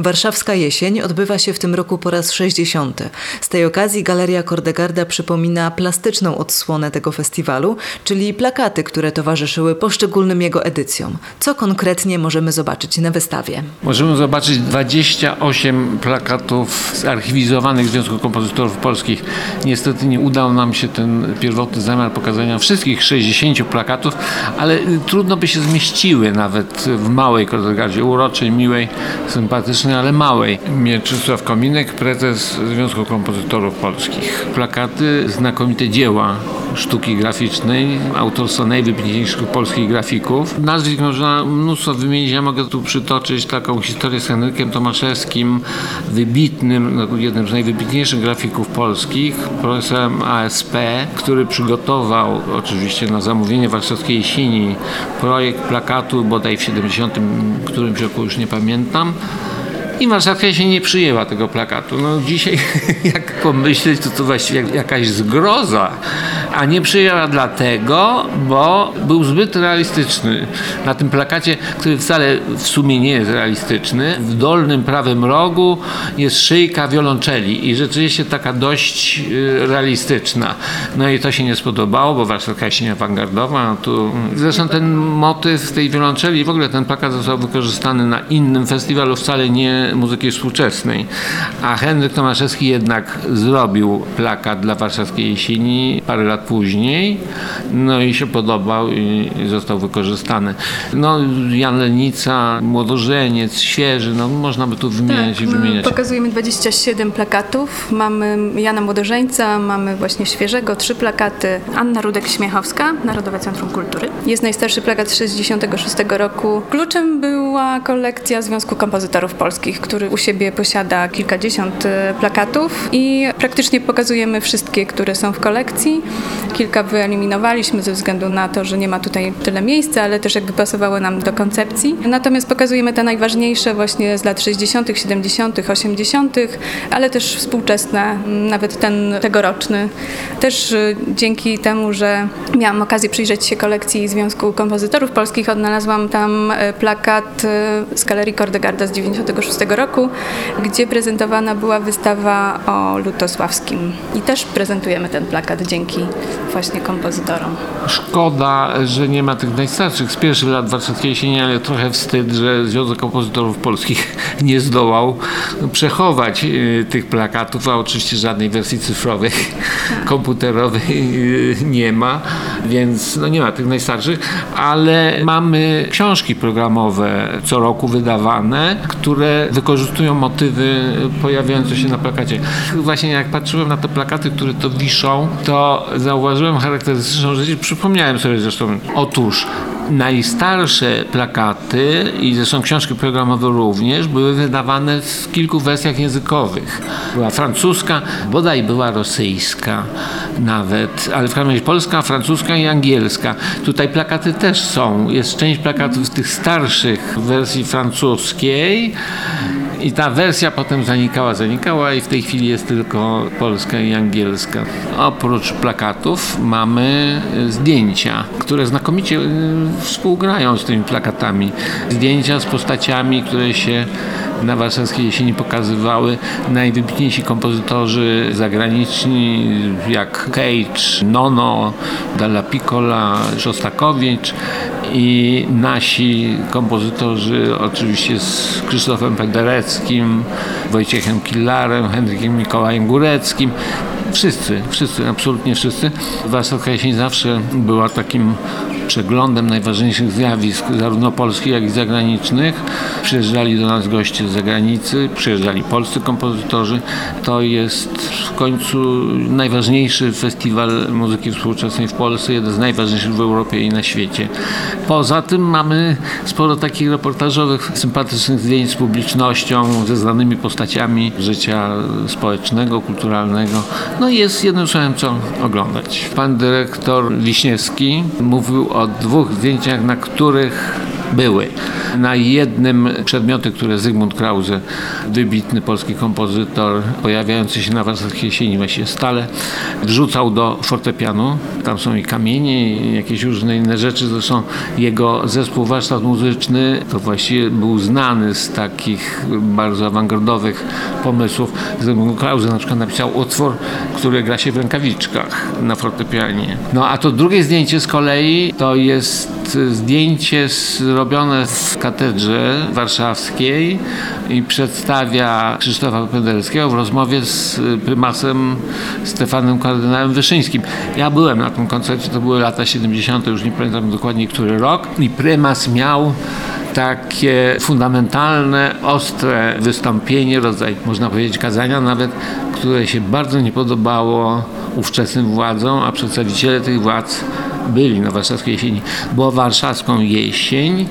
Warszawska jesień odbywa się w tym roku po raz 60. Z tej okazji Galeria Kordegarda przypomina plastyczną odsłonę tego festiwalu, czyli plakaty, które towarzyszyły poszczególnym jego edycjom. Co konkretnie możemy zobaczyć na wystawie? Możemy zobaczyć 28 plakatów zarchiwizowanych Związku Kompozytorów Polskich. Niestety nie udał nam się ten pierwotny zamiar pokazania wszystkich 60 plakatów, ale trudno by się zmieściły nawet w małej Kordegardzie, uroczej, miłej, sympatycznej ale małej. Mieczysław Kominek, prezes Związku Kompozytorów Polskich. Plakaty, znakomite dzieła sztuki graficznej, autorstwa najwybitniejszych polskich grafików. Nazwisk można mnóstwo wymienić. Ja mogę tu przytoczyć taką historię z Henrykiem Tomaszewskim, wybitnym, no, jednym z najwybitniejszych grafików polskich, profesorem ASP, który przygotował oczywiście na zamówienie warszawskiej jesieni projekt plakatu bodaj w 70 którymś roku, już nie pamiętam, i Warszawka się nie przyjęła tego plakatu. No dzisiaj, jak pomyśleć, to to właściwie jakaś zgroza. A nie przyjęła dlatego, bo był zbyt realistyczny. Na tym plakacie, który wcale w sumie nie jest realistyczny, w dolnym prawym rogu jest szyjka wiolonczeli i rzeczywiście taka dość y, realistyczna. No i to się nie spodobało, bo Warszawka nie awangardowa. Tu... Zresztą ten motyw tej wiolonczeli, w ogóle ten plakat został wykorzystany na innym festiwalu, wcale nie muzyki współczesnej. A Henryk Tomaszewski jednak zrobił plakat dla warszawskiej jesieni parę lat później, no i się podobał i, został wykorzystany. No, Jan Lenica, Młodożeniec, Świeży, no można by tu wymieniać tak, i wymieniać. Pokazujemy 27 plakatów. Mamy Jana Młodożeńca, mamy właśnie Świeżego, trzy plakaty. Anna Rudek-Śmiechowska, Narodowe Centrum Kultury. Jest najstarszy plakat z 66 roku. Kluczem była kolekcja Związku Kompozytorów Polskich który u siebie posiada kilkadziesiąt e, plakatów i praktycznie pokazujemy wszystkie, które są w kolekcji. Kilka wyeliminowaliśmy ze względu na to, że nie ma tutaj tyle miejsca, ale też jakby pasowały nam do koncepcji. Natomiast pokazujemy te najważniejsze właśnie z lat 60., 70., 80., ale też współczesne, nawet ten tegoroczny. Też e, dzięki temu, że miałam okazję przyjrzeć się kolekcji Związku Kompozytorów Polskich, odnalazłam tam e, plakat z Galerii Kordegarda z 96 roku, gdzie prezentowana była wystawa o Lutosławskim. I też prezentujemy ten plakat dzięki właśnie kompozytorom. Szkoda, że nie ma tych najstarszych z pierwszych lat warszawskiej jesieni, ale trochę wstyd, że Związek Kompozytorów Polskich nie zdołał przechować y, tych plakatów, a oczywiście żadnej wersji cyfrowej, komputerowej y, nie ma, więc no nie ma tych najstarszych, ale mamy książki programowe co roku wydawane, które wykorzystują motywy pojawiające się na plakacie. Właśnie jak patrzyłem na te plakaty, które to wiszą, to zauważyłem charakterystyczną rzecz. Przypomniałem sobie zresztą, otóż najstarsze plakaty i zresztą książki programowe również były wydawane w kilku wersjach językowych. Była francuska, bodaj była rosyjska nawet, ale w każdym razie polska, francuska i angielska. Tutaj plakaty też są. Jest część plakatów z tych starszych wersji francuskiej i ta wersja potem zanikała, zanikała i w tej chwili jest tylko polska i angielska. Oprócz plakatów mamy zdjęcia, które znakomicie y, współgrają z tymi plakatami. Zdjęcia z postaciami, które się na warszawskiej jesieni pokazywały najwybitniejsi kompozytorzy zagraniczni jak Cage, Nono, Dalla Piccola, Szostakowicz i nasi kompozytorzy oczywiście z Krzysztofem Pendereckim, Wojciechem Killarem, Henrykiem Mikołajem Góreckim. Wszyscy, wszyscy, absolutnie wszyscy. Warszawska Jesień zawsze była takim przeglądem najważniejszych zjawisk, zarówno polskich, jak i zagranicznych. Przyjeżdżali do nas goście z zagranicy, przyjeżdżali polscy kompozytorzy. To jest w końcu najważniejszy festiwal muzyki współczesnej w Polsce, jeden z najważniejszych w Europie i na świecie. Poza tym mamy sporo takich reportażowych, sympatycznych zdjęć z publicznością, ze znanymi postaciami życia społecznego, kulturalnego. No i jest jednym słowem co oglądać. Pan dyrektor Wiśniewski mówił o dwóch zdjęciach, na których były. Na jednym przedmiocie, które Zygmunt Krause, wybitny polski kompozytor, pojawiający się na warszawskiej jesieni właściwie stale, wrzucał do fortepianu. Tam są i kamienie, i jakieś różne inne rzeczy. Zresztą jego zespół warsztat muzyczny to właściwie był znany z takich bardzo awangardowych pomysłów. Zygmunt Krause na przykład napisał utwór, który gra się w rękawiczkach na fortepianie. No a to drugie zdjęcie z kolei to jest zdjęcie zrobione w katedrze warszawskiej i przedstawia Krzysztofa Pendelskiego w rozmowie z prymasem Stefanem Kardynałem Wyszyńskim. Ja byłem na tym koncercie, to były lata 70., już nie pamiętam dokładnie który rok i prymas miał takie fundamentalne, ostre wystąpienie, rodzaj, można powiedzieć, kazania nawet, które się bardzo nie podobało ówczesnym władzom, a przedstawiciele tych władz byli na warszawskiej jesieni, bo warszawską jesień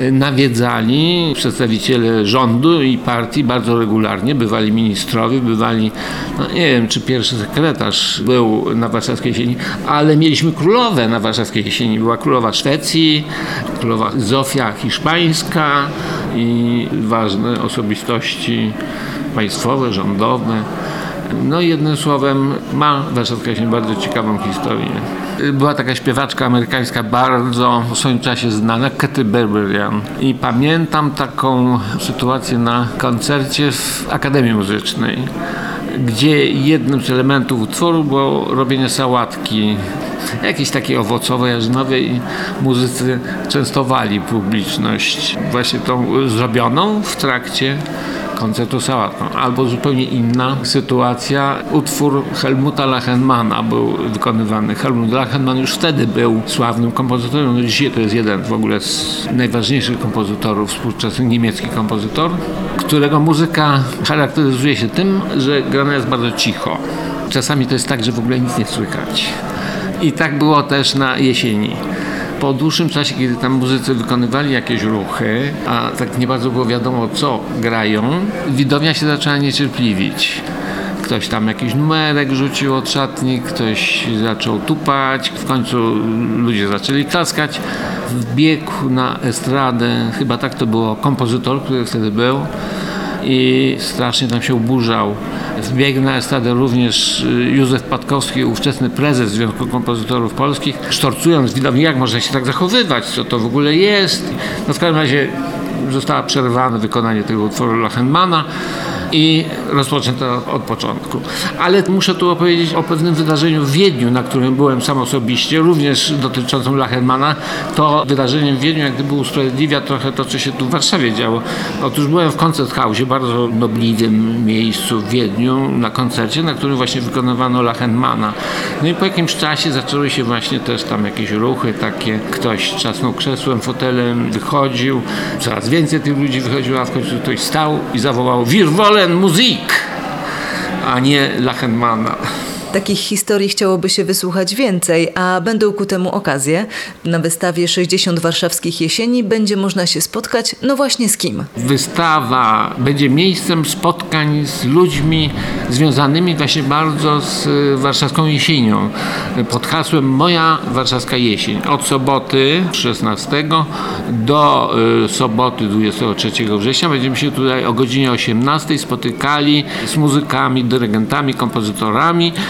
y, nawiedzali przedstawiciele rządu i partii bardzo regularnie, bywali ministrowie, bywali, no nie wiem, czy pierwszy sekretarz był na warszawskiej jesieni, ale mieliśmy królowę na warszawskiej jesieni. Była królowa Szwecji, królowa Zofia hiszpańska i ważne osobistości państwowe, rządowe. No jednym słowem ma Warszawska się bardzo ciekawą historię. Była taka śpiewaczka amerykańska bardzo w swoim czasie znana, Katy Berberian. I pamiętam taką sytuację na koncercie w Akademii Muzycznej, gdzie jednym z elementów utworu było robienie sałatki jakieś takie owocowe, jarzynowe i muzycy częstowali publiczność właśnie tą zrobioną w trakcie koncertu sałatką. Albo zupełnie inna sytuacja, utwór Helmuta Lachenmana był wykonywany. Helmut Lachenmann już wtedy był sławnym kompozytorem, no dzisiaj to jest jeden w ogóle z najważniejszych kompozytorów, współczesny niemiecki kompozytor, którego muzyka charakteryzuje się tym, że grana jest bardzo cicho. Czasami to jest tak, że w ogóle nic nie słychać. I tak było też na jesieni po dłuższym czasie, kiedy tam muzycy wykonywali jakieś ruchy, a tak nie bardzo było wiadomo, co grają, widownia się zaczęła niecierpliwić. Ktoś tam jakiś numerek rzucił od szatni, ktoś zaczął tupać, w końcu ludzie zaczęli klaskać. Wbiegł na estradę, chyba tak to było, kompozytor, który wtedy był i strasznie tam się oburzał. Wbiegł na estradę również y, Józef Patkowski, ówczesny prezes Związku Kompozytorów Polskich, sztorcując widowni, jak można się tak zachowywać, co to w ogóle jest. No w każdym razie zostało przerwane wykonanie tego utworu Lachenmana i rozpoczęto od początku. Ale muszę tu opowiedzieć o pewnym wydarzeniu w Wiedniu, na którym byłem sam osobiście, również dotyczącym Lachenmana. To wydarzeniem w Wiedniu jak gdyby usprawiedliwia trochę to, co się tu w Warszawie działo. Otóż byłem w Concert House, bardzo nobliwym miejscu w Wiedniu, na koncercie, na którym właśnie wykonywano Lachenmana. No i po jakimś czasie zaczęły się właśnie też tam jakieś ruchy takie, ktoś trzasnął krzesłem, fotelem, wychodził, coraz więcej tych ludzi wychodziło, a w końcu ktoś stał i zawołał Wirwole Musik, a nie Lachenmana. Takich historii chciałoby się wysłuchać więcej, a będą ku temu okazje. Na wystawie 60 warszawskich jesieni będzie można się spotkać, no właśnie z kim? Wystawa będzie miejscem spotkań z ludźmi związanymi właśnie bardzo z warszawską jesienią. Pod hasłem Moja warszawska jesień. Od soboty 16 do y, soboty 23 września będziemy się tutaj o godzinie 18 spotykali z muzykami, dyrygentami, kompozytorami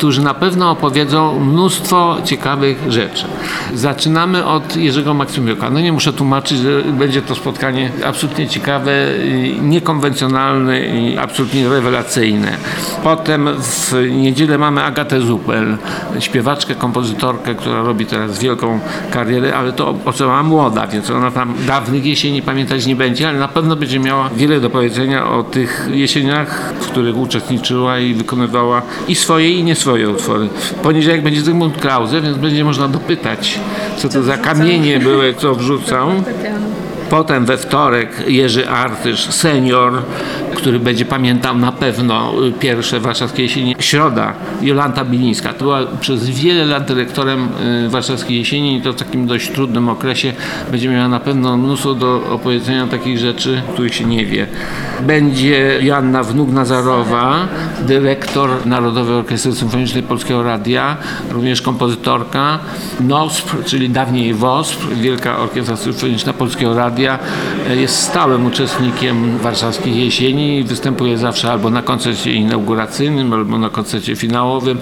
którzy na pewno opowiedzą mnóstwo ciekawych rzeczy. Zaczynamy od Jerzego Maksymiuka. No nie muszę tłumaczyć, że będzie to spotkanie absolutnie ciekawe, niekonwencjonalne i absolutnie rewelacyjne. Potem w niedzielę mamy Agatę Zupel, śpiewaczkę, kompozytorkę, która robi teraz wielką karierę, ale to osoba młoda, więc ona tam dawnych jesieni pamiętać nie będzie, ale na pewno będzie miała wiele do powiedzenia o tych jesieniach, w których uczestniczyła i wykonywała i swoje i nie swoje utwory. W poniedziałek będzie Zygmunt Krause, więc będzie można dopytać, co to za kamienie były, co wrzucał. Potem we wtorek Jerzy Artysz, senior, który będzie pamiętał na pewno pierwsze warszawskie jesieni. Środa, Jolanta Bilińska. To była przez wiele lat dyrektorem y, warszawskiej jesieni i to w takim dość trudnym okresie będzie miała na pewno mnóstwo do opowiedzenia takich rzeczy, których się nie wie. Będzie Joanna Wnuk-Nazarowa, dyrektor Narodowej Orkiestry Symfonicznej Polskiego Radia, również kompozytorka. NOSP, czyli dawniej WOSP, Wielka Orkiestra Symfoniczna Polskiego Radia, y, jest stałym uczestnikiem warszawskich jesieni i występuje zawsze albo na koncercie inauguracyjnym, albo na koncercie finałowym.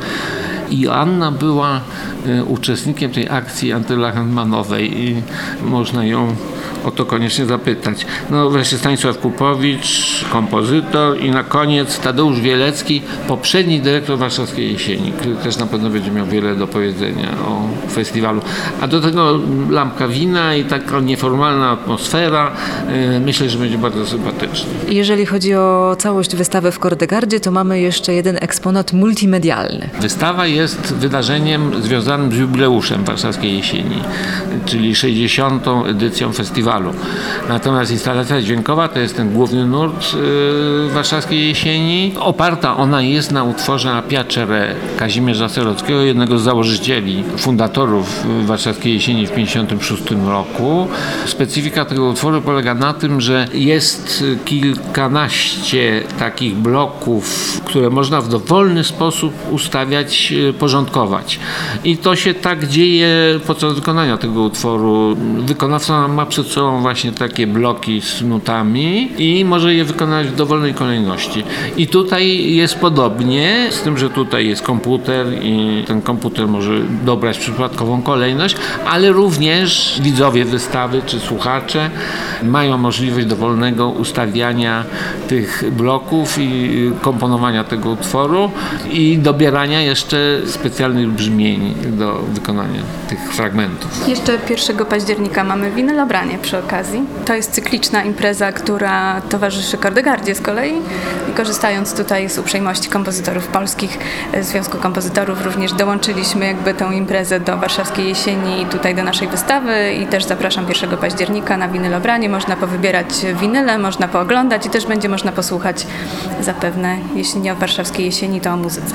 I Joanna była y, uczestnikiem tej akcji antylachmanowej i można ją o to koniecznie zapytać. No wreszcie Stanisław Kupowicz, kompozytor i na koniec Tadeusz Wielecki, poprzedni dyrektor Warszawskiej Jesieni, który też na pewno będzie miał wiele do powiedzenia o festiwalu. A do tego lampka wina i taka nieformalna atmosfera. y, Myślę, że będzie bardzo sympatyczny. Jeżeli chodzi o całość wystawy w Kordegardzie, to mamy jeszcze jeden eksponat multimedialny. Wystawa jest wydarzeniem związanym z jubileuszem Warszawskiej Jesieni, czyli 60. edycją festiwalu. Natomiast instalacja dźwiękowa to jest ten główny nurt yy, Warszawskiej Jesieni. Oparta ona jest na utworze A Piacere Kazimierza Serockiego, jednego z założycieli, fundatorów Warszawskiej Jesieni w 1956 roku. Specyfika tego utworu polega na tym, że jest y, kilkanaście takich bloków, które można w dowolny sposób ustawiać, y, porządkować. I to się tak dzieje podczas wykonania tego utworu. Wykonawca ma przed sobą właśnie takie bloki z nutami i może je wykonać w dowolnej kolejności. I tutaj jest podobnie, z tym, że tutaj jest komputer i ten komputer może dobrać przypadkową kolejność, ale również widzowie wystawy czy słuchacze mają możliwość dowolnego ustawiania tych bloków i komponowania tego utworu i dobierania jeszcze specjalnych brzmień do wykonania tych fragmentów. Jeszcze 1 października mamy winylobranie przy okazji. To jest cykliczna impreza, która towarzyszy Kordegardzie z kolei i korzystając tutaj z uprzejmości kompozytorów polskich, e, Związku Kompozytorów również dołączyliśmy jakby tę imprezę do warszawskiej jesieni i tutaj do naszej wystawy i też zapraszam 1 października na winylobranie. Można powybierać winyle, można pooglądać i też będzie można posłuchać zapewne, jeśli nie o warszawskiej jesieni, to o muzyce.